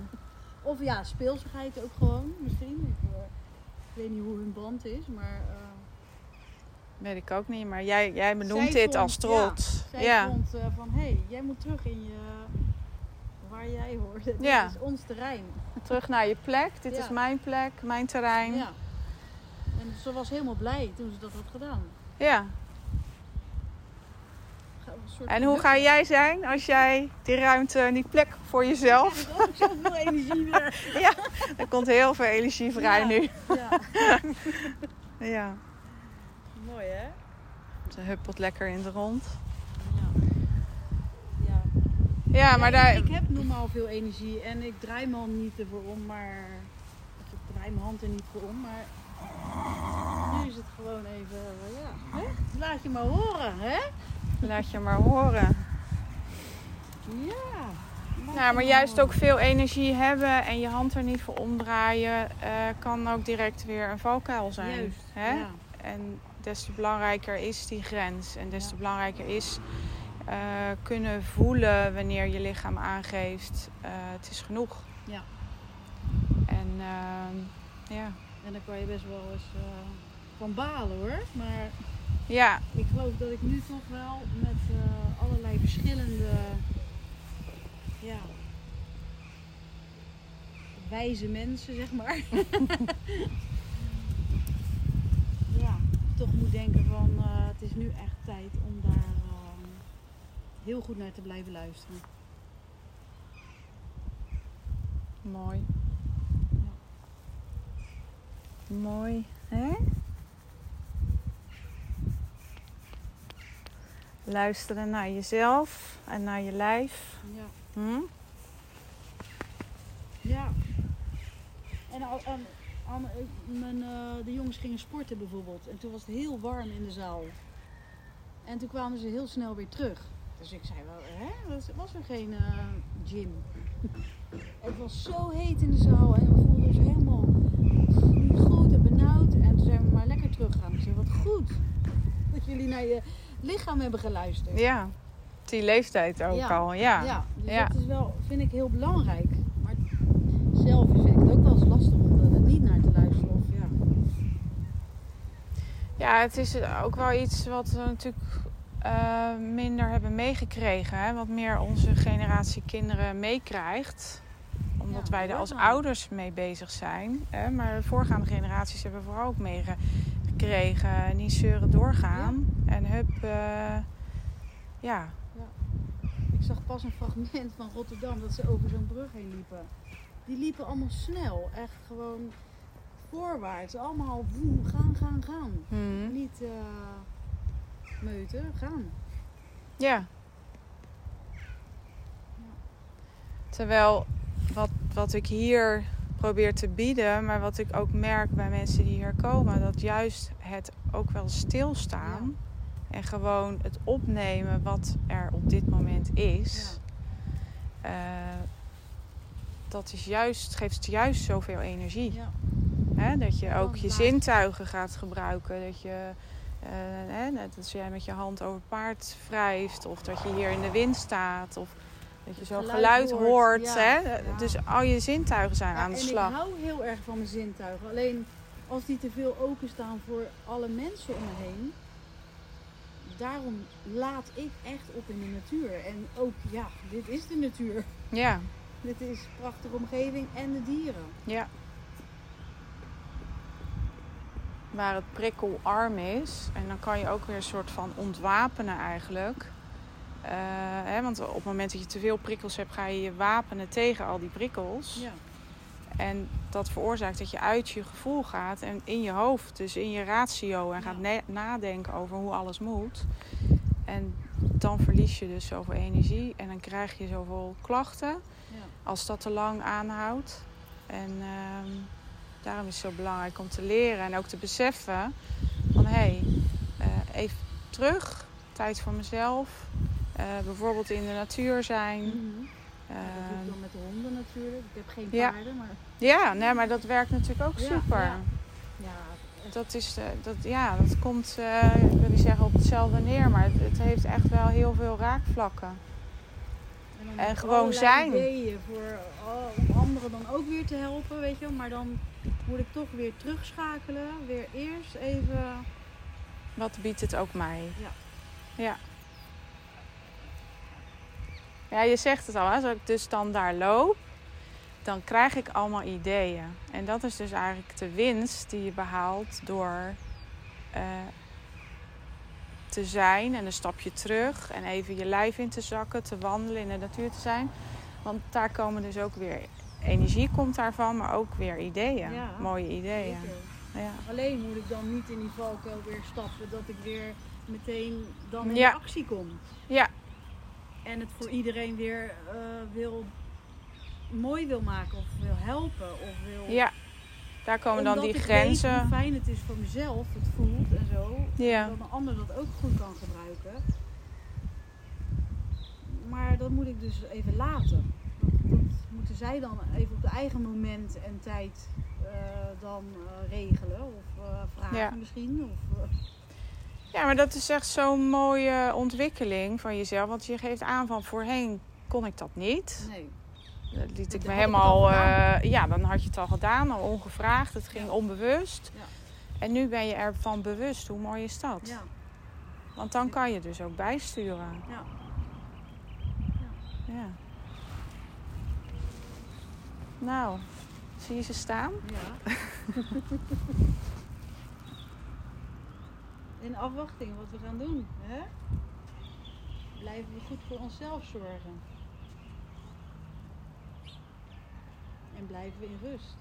S1: Of ja, speelsigheid ook gewoon, misschien. Ik, eh, ik weet niet hoe hun band is, maar eh,
S2: Weet ik ook niet, maar jij, jij benoemt
S1: Zij
S2: dit als trots.
S1: zij
S2: Ja.
S1: vond eh, van, hé, hey, jij moet terug in je... Waar jij hoort. [laughs] Dit
S2: Ja.
S1: is ons terrein.
S2: Terug naar je plek. Dit
S1: Ja.
S2: is mijn plek, mijn terrein.
S1: Ja. Ze was helemaal blij toen ze dat had gedaan.
S2: Ja. En hoe ga jij zijn als jij die ruimte en die plek voor jezelf...
S1: Ja, ik zoveel energie weer. [laughs]
S2: Er komt heel veel energie vrij
S1: Ja.
S2: nu.
S1: Ja. [laughs]
S2: Ja.
S1: Mooi hè?
S2: Ze huppelt lekker in de rond.
S1: Ja. ja.
S2: Ja, maar daar...
S1: Ik heb normaal veel energie en ik draai me al niet ervoor om, maar. Ik draai mijn hand er niet voor om, maar. Nu is het gewoon even. eh, Ja, hè? laat je maar horen, hè?
S2: Laat je maar horen.
S1: Ja.
S2: Nou, maar juist ook veel energie hebben en je hand er niet voor omdraaien, eh, kan ook direct weer een valkuil zijn.
S1: Juist.
S2: Hè?
S1: Ja.
S2: En des te belangrijker is die grens. En des te
S1: Ja.
S2: belangrijker is eh, kunnen voelen wanneer je lichaam aangeeft: het is genoeg.
S1: Ja.
S2: En ehm, ja.
S1: En dan kan je best wel eens eh, van balen hoor. Maar
S2: ja,
S1: ik geloof dat ik nu toch wel met eh, allerlei verschillende. Ja. Wijze mensen, zeg maar. [laughs] ja, toch moet denken van eh, het is nu echt tijd om daar eh, heel goed naar te blijven luisteren.
S2: mooi. Mooi, hè? Luisteren naar jezelf en naar je lijf.
S1: Ja.
S2: Hm?
S1: ja. En al, aan, aan, eh, mijn, eh, de jongens gingen sporten bijvoorbeeld. En toen was het heel warm in de zaal. En toen kwamen ze heel snel weer terug. Dus ik zei wel, hè, dat was er geen uh, gym. [laughs] het was zo heet in de zaal en we voelden ons helemaal niet goed en benauwd. En toen zijn we maar lekker teruggegaan. Ik wat goed dat jullie naar je lichaam hebben geluisterd.
S2: Ja, die leeftijd ook al, ja.
S1: Ja, dus dat is wel, vind ik heel belangrijk. Maar zelf vind ik het ook wel eens lastig om er niet naar te luisteren. Of, ja.
S2: ja, het is ook wel iets wat we natuurlijk uh, minder hebben meegekregen. Hè? Wat meer onze generatie kinderen meekrijgt. Omdat wij er als ouders mee bezig zijn. Hè? Maar de voorgaande generaties hebben vooral ook meegekregen. Niet zeuren doorgaan. En hup, uh, ja. ja.
S1: Ik zag pas een fragment van Rotterdam dat ze over zo'n brug heen liepen. Die liepen allemaal snel. Echt gewoon voorwaarts. Allemaal woe, gaan, gaan, gaan. Hmm. Niet... Uh, meuten gaan.
S2: Ja. Terwijl wat, wat ik hier probeer te bieden, maar wat ik ook merk bij mensen die hier komen, dat juist het ook wel stilstaan en gewoon het opnemen wat er op dit moment is. Ja. Uh, dat is juist, geeft juist zoveel energie. Ja. Hè? Dat je ook je zintuigen gaat gebruiken. Dat je uh, net als jij met je hand over paard wrijft. Of dat je hier in de wind staat. Of dat je zo geluid, hoort. hè? Dus al je zintuigen zijn aan de slag.
S1: Ik hou heel erg van mijn zintuigen. Alleen als die te veel openstaan voor alle mensen om me heen. Daarom laat ik echt op in de natuur. En ook, ja, dit is de natuur.
S2: Ja.
S1: Dit is een prachtige omgeving en de dieren.
S2: Ja. waar het prikkelarm is. En dan kan je ook weer een soort van ontwapenen eigenlijk. Uh, hè, want op het moment dat je te veel prikkels hebt, ga je je wapenen tegen al die prikkels. Ja. En dat veroorzaakt dat je uit je gevoel gaat en in je hoofd, dus in je ratio, en gaat nadenken over hoe alles moet. En dan verlies je dus zoveel energie en dan krijg je zoveel klachten ja. als dat te lang aanhoudt. En uh, Daarom is het zo belangrijk om te leren en ook te beseffen van hé, hey, uh, even terug, tijd voor mezelf. Uh, bijvoorbeeld in de natuur zijn. Mm
S1: -hmm. uh, ja, dat doe ik dan met de honden natuurlijk. Ik heb geen paarden, maar...
S2: Ja, nee, maar dat werkt natuurlijk ook ja, super. Ja. ja dat, is de, dat, ja, dat komt, ik wil niet zeggen op hetzelfde neer, maar het, het heeft echt wel heel veel raakvlakken. En, en gewoon zijn.
S1: ideeën voor om anderen dan ook weer te helpen, weet je Maar dan moet ik toch weer terugschakelen. Weer eerst even...
S2: Wat biedt het ook mij?
S1: Ja.
S2: Ja. Ja, je zegt het al, als ik dus dan daar loop, dan krijg ik allemaal ideeën. En dat is dus eigenlijk de winst die je behaalt door uh, te zijn en een stapje terug en even je lijf in te zakken, te wandelen in de natuur te zijn. Want daar komen dus ook weer energie komt daarvan, maar ook weer ideeën. Mooie ideeën.
S1: Ja. Alleen moet ik dan niet in die valkuil weer stappen dat ik weer meteen dan in ja. actie kom.
S2: Ja.
S1: En het voor iedereen weer uh, wil mooi wil maken of wil helpen of wil.
S2: Ja. Daar komen dan die grenzen. Weet
S1: hoe fijn het is voor mezelf, het voelt en zo. Ja. Dat een ander dat ook goed kan gebruiken. Maar dat moet ik dus even laten. Dat, moeten zij dan even op de eigen moment en tijd uh, dan uh, regelen of vragen ja. misschien. Of,
S2: ja, maar dat is echt zo'n mooie ontwikkeling van jezelf. Want je geeft aan van voorheen kon ik dat niet.
S1: Nee.
S2: Dat liet ik me helemaal. Uh, ja, dan had je het al gedaan, al ongevraagd. Het ging onbewust. Ja. En nu ben je ervan bewust. Hoe mooi is dat?
S1: Ja.
S2: Want dan kan je dus ook bijsturen.
S1: Ja.
S2: ja. Nou, zie je ze staan?
S1: Ja. [laughs] In afwachting wat we gaan doen. Hè? Blijven we goed voor onszelf zorgen. En blijven we in rust.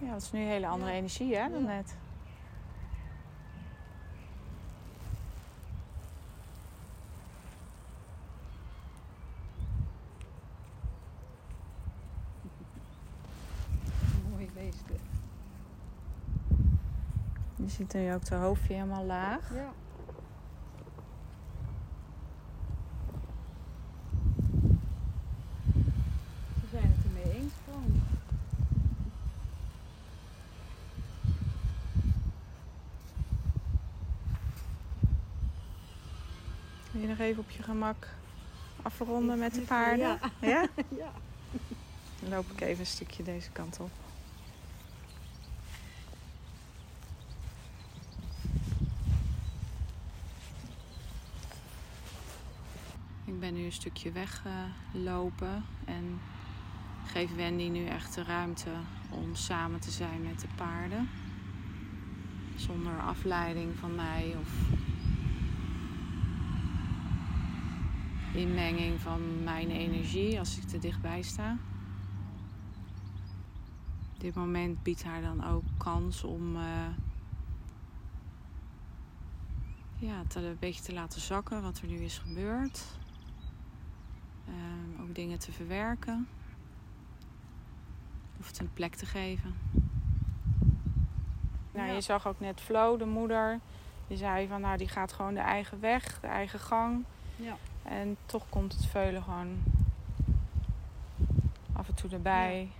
S2: Ja, dat is nu een hele andere energie hè, dan net. ziet nu ook de hoofdje helemaal laag.
S1: Ja. Ze zijn het ermee eens gewoon.
S2: Wil je nog even op je gemak afronden met de paarden?
S1: Ja? [laughs]
S2: ja. Dan loop ik even een stukje deze kant op. Ik ben nu een stukje weggelopen en geef Wendy nu echt de ruimte om samen te zijn met de paarden. Zonder afleiding van mij of inmenging van mijn energie als ik te dichtbij sta. Dit moment biedt haar dan ook kans om eh, ja, het een beetje te laten zakken wat er nu is gebeurd. Ehm, ook dingen te verwerken. Of het een plek te geven. Nou,
S1: Ja.
S2: je zag ook net Flo, de moeder. Die zei van nou die gaat gewoon de eigen weg, de eigen gang.
S1: Ja.
S2: En toch komt het veulen gewoon af en toe erbij.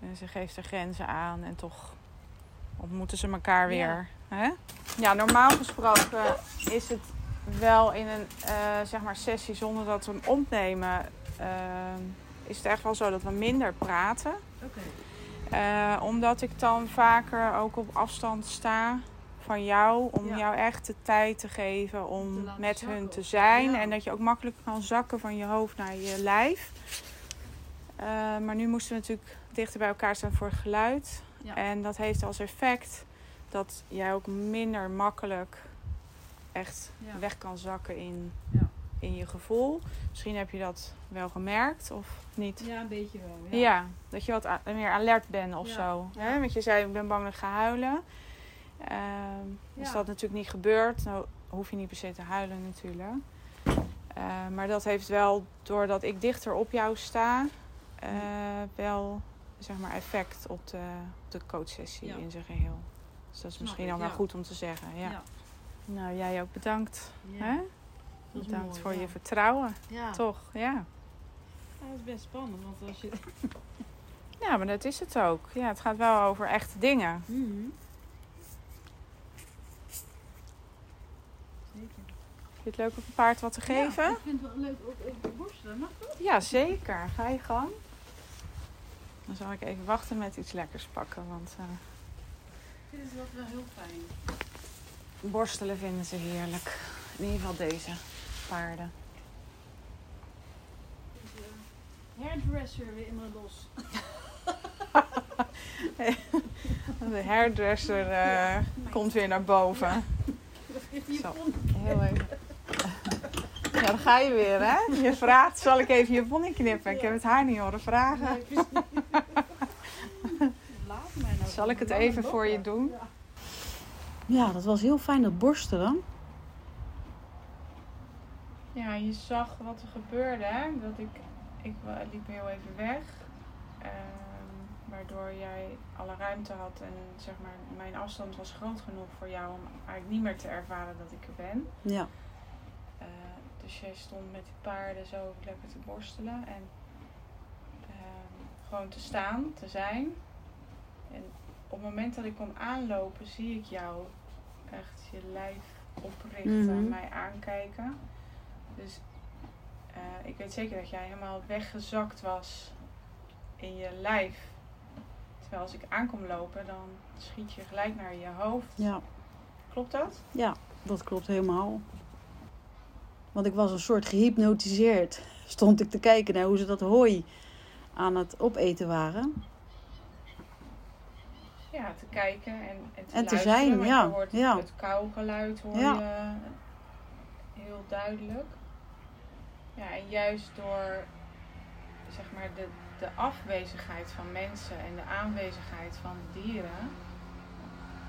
S2: En ze geeft er grenzen aan en toch ontmoeten ze elkaar weer. Hè? Ja, normaal gesproken is het wel in een eh, zeg maar sessie zonder dat we hem opnemen. eh, is het echt wel zo dat we minder praten. Eh, omdat ik dan vaker ook op afstand sta van jou. Om
S1: Ja.
S2: jou echt de tijd te geven om
S1: Te
S2: met
S1: zakken
S2: hun te zijn.
S1: ja.
S2: En dat je ook makkelijk kan zakken van je hoofd naar je lijf. Maar nu moesten we natuurlijk dichter bij elkaar staan voor geluid.
S1: Ja.
S2: En dat heeft als effect dat jij ook minder makkelijk echt
S1: Ja.
S2: weg kan zakken in,
S1: Ja.
S2: in je gevoel. Misschien heb je dat wel gemerkt of niet.
S1: Ja, een beetje wel.
S2: Ja, dat je wat meer alert bent of
S1: Ja,
S2: zo. Hè? Want je zei, ik ben bang dat ik ga huilen. Ehm Als
S1: Ja.
S2: dat natuurlijk niet gebeurt, nou hoef je niet per se te huilen natuurlijk. Eh, maar dat heeft wel, doordat ik dichter op jou sta, eh, wel zeg maar effect op de, op de coachsessie
S1: Ja.
S2: in zijn geheel. Dus dat is
S1: Snap
S2: misschien al wel
S1: ja.
S2: goed om te zeggen. Ja.
S1: Ja.
S2: Nou, jij ook bedankt.
S1: Ja.
S2: Hè?
S1: Is
S2: Bedankt
S1: mooi,
S2: voor
S1: ja.
S2: je vertrouwen.
S1: Ja.
S2: Toch? Ja.
S1: Dat is best spannend, want als je... [laughs]
S2: ja, maar dat is het ook. Ja, het gaat wel over echte dingen.
S1: Mhm. Zeker.
S2: Vind je het leuk om een paard wat te geven?
S1: Ja, ik vind het wel leuk op, op de borstelen. Mag dat?
S2: Ja, zeker. Ga je gang. Dan zal ik even wachten met iets lekkers pakken. Want
S1: vind het wel, wel heel fijn.
S2: Borstelen vinden ze heerlijk. In ieder geval deze paarden.
S1: Hairdresser weer in mijn los. [laughs]
S2: De hairdresser eh, komt weer naar boven. Zo. Heel even. Ja, dan ga je weer, hè? Je vraagt, zal ik even je pony knippen? Ik heb het haar niet horen vragen. [laughs]
S1: Laat mij nou.
S2: Zal ik het even voor je doen?
S1: Ja. Dat was heel fijn, dat borstelen.
S2: Ja, je zag wat er gebeurde, hè? Dat ik, ik liep heel even weg. ehm, waardoor jij alle ruimte had en zeg maar, mijn afstand was groot genoeg voor jou om eigenlijk niet meer te ervaren dat ik er ben.
S1: Ja.
S2: Eh, dus jij stond met die paarden zo lekker te borstelen en ehm, gewoon te staan, te zijn. En op het moment dat ik kwam aanlopen, zie ik jou echt je lijf oprichten,
S1: Mhm.
S2: mij aankijken. Dus eh, ik weet zeker dat jij helemaal weggezakt was in je lijf. Terwijl als ik aankom lopen, dan schiet je gelijk naar je hoofd.
S1: Ja.
S2: Klopt dat?
S1: ja, dat klopt helemaal. Want ik was een soort gehypnotiseerd. Stond ik te kijken naar hoe ze dat hooi aan het opeten waren.
S2: Ja, te kijken en, en te,
S1: En te zijn, ja,
S2: Je hoort
S1: ja.
S2: het kauwgeluid hoor
S1: Ja.
S2: je heel duidelijk. Ja, en juist door zeg maar de, de afwezigheid van mensen en de aanwezigheid van dieren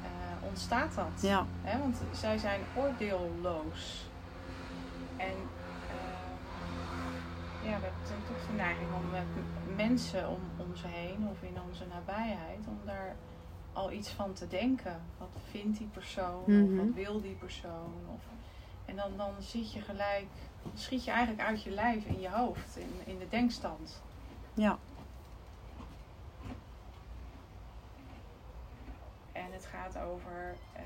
S2: eh, ontstaat dat.
S1: Ja,
S2: Hè? Want zij zijn oordeelloos. En eh, ja, we hebben toch de neiging om met mensen om, om ze heen of in onze nabijheid, om daar al iets van te denken. Wat vindt die persoon? Of
S1: Mhm.
S2: wat wil die persoon? Of, en dan, dan zit je gelijk, schiet je eigenlijk uit je lijf in je hoofd, in, in de denkstand.
S1: ja,
S2: En het gaat over eh,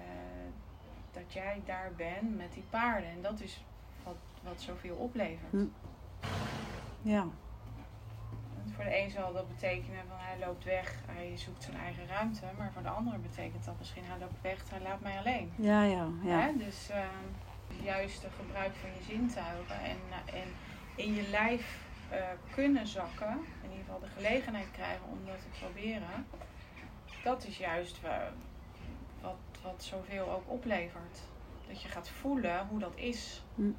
S2: dat jij daar bent met die paarden. En dat is wat, wat zoveel oplevert.
S1: Hm. Ja.
S2: Voor de een zal dat betekenen van hij loopt weg, hij zoekt zijn eigen ruimte. Maar voor de ander betekent dat misschien hij loopt weg, hij laat mij alleen.
S1: Ja, ja, ja.
S2: Hè? Dus ehm juist het gebruik van je zintuigen en, eh, en in je lijf eh, kunnen zakken, in ieder geval de gelegenheid krijgen om dat te proberen, dat is juist wa- wat, wat zoveel ook oplevert. Dat je gaat voelen hoe dat is.
S1: Hm.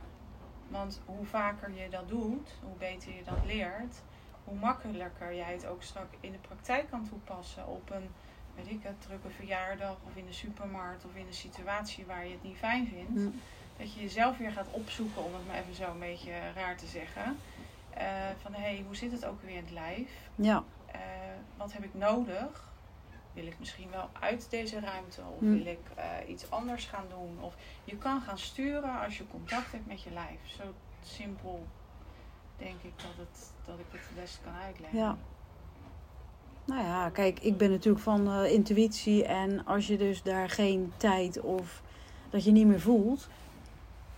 S2: Want hoe vaker je dat doet, hoe beter je dat leert, hoe makkelijker jij het ook straks in de praktijk kan toepassen op een, weet ik het, drukke verjaardag of in de supermarkt of in een situatie waar je het niet fijn vindt. Dat je jezelf weer gaat opzoeken, om het maar even zo een beetje raar te zeggen. Eh, van hé, hey, hoe zit het ook weer in het lijf?
S1: Ja,
S2: Eh, wat heb ik nodig? Wil ik misschien wel uit deze ruimte of wil ik eh, iets anders gaan doen? Of je kan gaan sturen als je contact hebt met je lijf. Zo simpel denk ik dat, het, dat ik het het best kan uitleggen.
S1: Ja. Nou ja, kijk, ik ben natuurlijk van eh, intuïtie. En als je dus daar geen tijd of dat je niet meer voelt,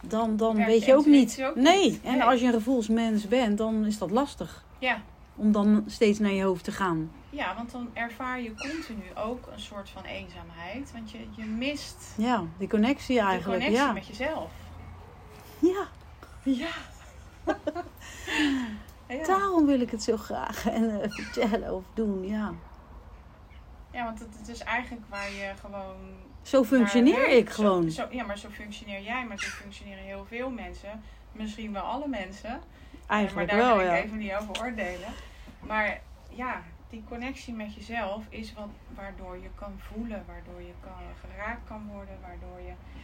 S1: dan, dan
S2: Werkt
S1: weet
S2: je
S1: ook niet.
S2: ook
S1: nee.
S2: niet.
S1: en
S2: Nee.
S1: als je een gevoelsmens bent, dan is dat lastig.
S2: ja.
S1: Om dan steeds naar je hoofd te gaan.
S2: Ja, want dan ervaar je continu ook een soort van eenzaamheid. Want je, je mist
S1: Ja, die connectie eigenlijk.
S2: connectie
S1: Ja.
S2: met jezelf.
S1: ja,
S2: Ja. Ja.
S1: daarom wil ik het zo graag en, eh, vertellen of doen. Ja.
S2: Ja, want het, het is eigenlijk waar je gewoon.
S1: Zo functioneer ik gewoon.
S2: Zo, ja, maar zo functioneer jij, maar zo functioneren heel veel mensen. Misschien wel alle mensen.
S1: Eigenlijk
S2: maar daar
S1: wel,
S2: wil ik
S1: ja.
S2: even niet over oordelen. Maar ja, die connectie met jezelf is wat, waardoor je kan voelen, waardoor je kan, geraakt kan worden, waardoor je eh,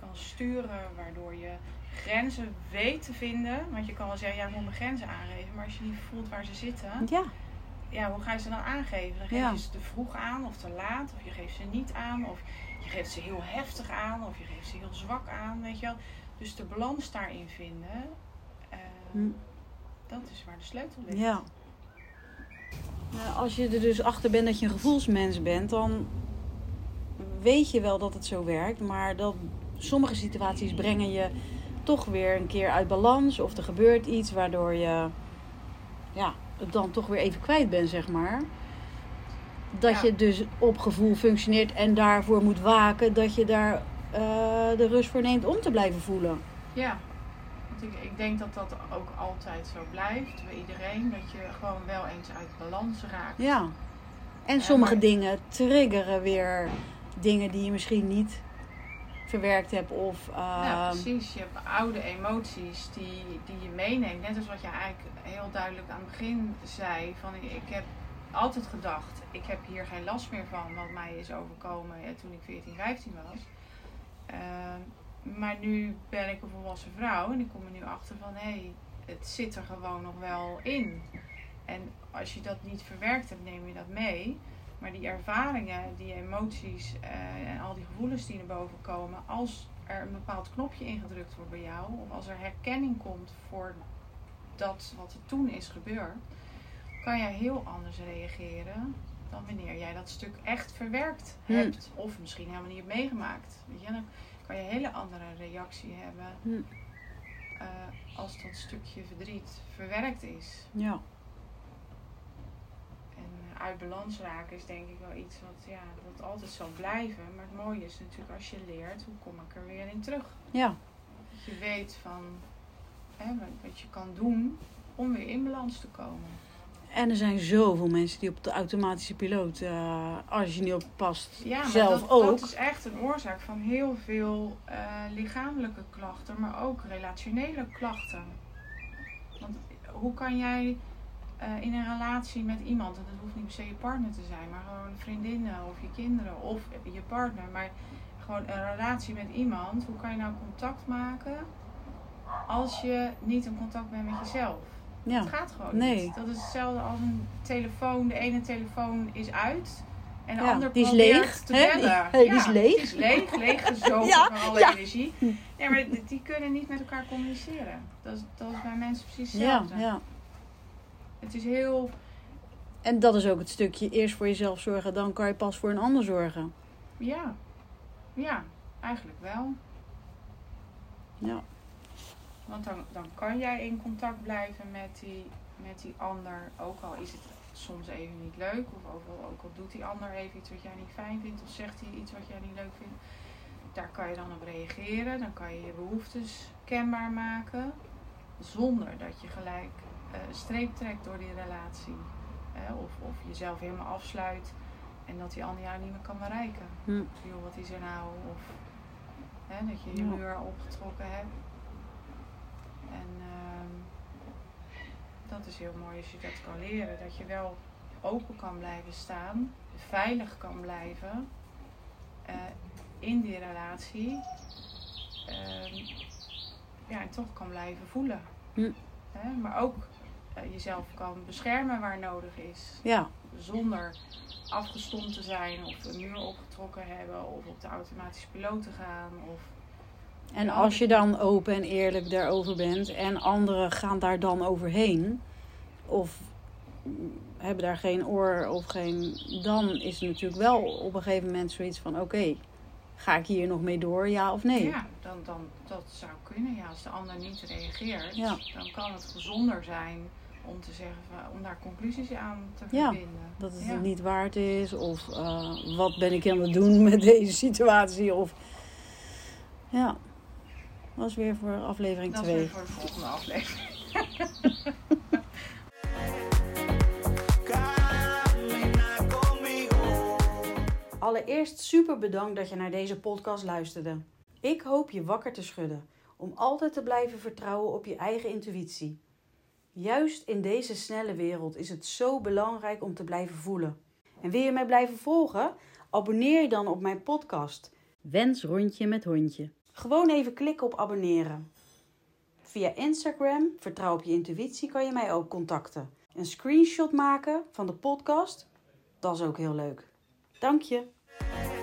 S2: kan sturen, waardoor je grenzen weet te vinden. Want je kan wel zeggen, ja, ik moet mijn grenzen aangeven. Maar als je niet voelt waar ze zitten,
S1: Ja,
S2: ja, hoe ga je ze dan aangeven? Dan geef
S1: Ja.
S2: je ze te vroeg aan of te laat, of je geeft ze niet aan, of je geeft ze heel heftig aan, of je geeft ze heel zwak aan, weet je wel. Dus de balans daarin vinden, eh,
S1: Hm.
S2: dat is waar de sleutel ligt.
S1: Ja. Nou, als je er dus achter bent dat je een gevoelsmens bent, dan weet je wel dat het zo werkt. Maar dat sommige situaties brengen je toch weer een keer uit balans. Of er gebeurt iets waardoor je ja, het dan toch weer even kwijt bent, zeg maar. Dat
S2: Ja.
S1: je dus op gevoel functioneert en daarvoor moet waken dat je daar eh, de rust voor neemt om te blijven voelen.
S2: Ja, want ik, ik denk dat dat ook altijd zo blijft bij iedereen. Dat je gewoon wel eens uit balans raakt.
S1: Ja. En
S2: Ja,
S1: sommige
S2: maar-
S1: dingen triggeren weer dingen die je misschien niet verwerkt hebt. Of,
S2: Ja,
S1: ehm,
S2: precies. Je hebt oude emoties die, die je meeneemt. Net als wat je eigenlijk heel duidelijk aan het begin zei. Van ik heb altijd gedacht, ik heb hier geen last meer van wat mij is overkomen ja, toen ik 14, 15 was. Ehm, maar nu ben ik een volwassen vrouw en ik kom er nu achter van hé, hey, het zit er gewoon nog wel in. En als je dat niet verwerkt hebt, neem je dat mee. Maar die ervaringen, die emoties eh, en al die gevoelens die naar boven komen, als er een bepaald knopje ingedrukt wordt bij jou, of als er herkenning komt voor dat wat er toen is gebeurd, kan jij heel anders reageren dan wanneer jij dat stuk echt verwerkt
S1: Hm.
S2: hebt. Of misschien helemaal niet hebt meegemaakt. Weet je, dan kan je een hele andere reactie hebben
S1: Hm.
S2: eh, als dat stukje verdriet verwerkt is.
S1: ja.
S2: Uit balans raken is denk ik wel iets wat, ja, dat altijd zal blijven. Maar het mooie is natuurlijk als je leert, hoe kom ik er weer in terug?
S1: ja.
S2: Dat je weet van hè, wat- je kan doen om weer in balans te komen.
S1: En er zijn zoveel mensen die op de automatische piloot, eh, als je niet op past,
S2: Ja, maar
S1: zelf
S2: dat,
S1: ook.
S2: dat is echt een oorzaak van heel veel eh, lichamelijke klachten, maar ook relationele klachten. Want hoe kan jij eh, in een relatie met iemand, en dat hoeft niet per se je partner te zijn, maar gewoon vriendinnen of je kinderen of je partner, maar gewoon een relatie met iemand, hoe kan je nou contact maken als je niet in contact bent met jezelf?
S1: Ja.
S2: Het gaat gewoon
S1: Nee.
S2: niet. Dat is hetzelfde als een telefoon. De ene telefoon is uit. En de
S1: Ja,
S2: ander
S1: die is leeg,
S2: te bellen.
S1: Die- [laughs] die is leeg.
S2: Die is leeg, leeggezogen [laughs]
S1: Ja,
S2: van alle
S1: ja.
S2: energie. Ja, maar die, kunnen niet met elkaar communiceren. Dat is, dat is bij mensen precies
S1: Ja,
S2: hetzelfde.
S1: ja.
S2: Het is heel...
S1: En dat is ook het stukje eerst voor jezelf zorgen, dan kan je pas voor een ander zorgen.
S2: Ja. Ja, eigenlijk wel.
S1: Ja.
S2: Want dan, dan kan jij in contact blijven met die, met die ander. Ook al is het soms even niet leuk. Of ook al, ook al doet die ander even iets wat jij niet fijn vindt. Of zegt hij iets wat jij niet leuk vindt. Daar kan je dan op reageren. Dan kan je je behoeftes kenbaar maken. Zonder dat je gelijk uh, streep trekt door die relatie. Of, of jezelf helemaal afsluit. En dat die ander jou niet meer kan bereiken.
S1: Hm.
S2: Joh, wat is er nou? Of hè, dat je je
S1: Ja.
S2: muur opgetrokken hebt. En ehm, dat is heel mooi als je dat kan leren. Dat je wel open kan blijven staan. Veilig kan blijven. eh, in die relatie. Ehm, ja, en toch kan blijven voelen.
S1: Hm.
S2: Hè, maar ook eh, jezelf kan beschermen waar nodig is
S1: Ja,
S2: zonder afgestomd te zijn of een muur opgetrokken hebben of op de automatische piloot te gaan. Of,
S1: en als je dan open en eerlijk daarover bent en anderen gaan daar dan overheen, of hebben daar geen oor of geen. dan is het natuurlijk wel op een gegeven moment zoiets van: oké, ga ik hier nog mee door, ja of nee?
S2: Ja, dan, dan, dat zou kunnen. Ja, als de ander niet reageert,
S1: Ja.
S2: dan kan het gezonder zijn om te zeggen, van- om daar conclusies aan te
S1: Ja,
S2: verbinden.
S1: Dat het
S2: Ja.
S1: het niet waard is, of eh, wat ben ik aan het doen met deze situatie, of. Ja, dat was weer voor aflevering
S2: Dat is
S1: 2.
S2: weer voor de volgende aflevering. [laughs]
S1: Allereerst super bedankt dat je naar deze podcast luisterde. Ik hoop je wakker te schudden om altijd te blijven vertrouwen op je eigen intuïtie. Juist in deze snelle wereld is het zo belangrijk om te blijven voelen. En wil je mij blijven volgen? Abonneer je dan op mijn podcast. Wens rondje met hondje. Gewoon even klikken op abonneren. Via Instagram, vertrouw op je intuïtie, kan je mij ook contacten. Een screenshot maken van de podcast, dat is ook heel leuk. Dank je.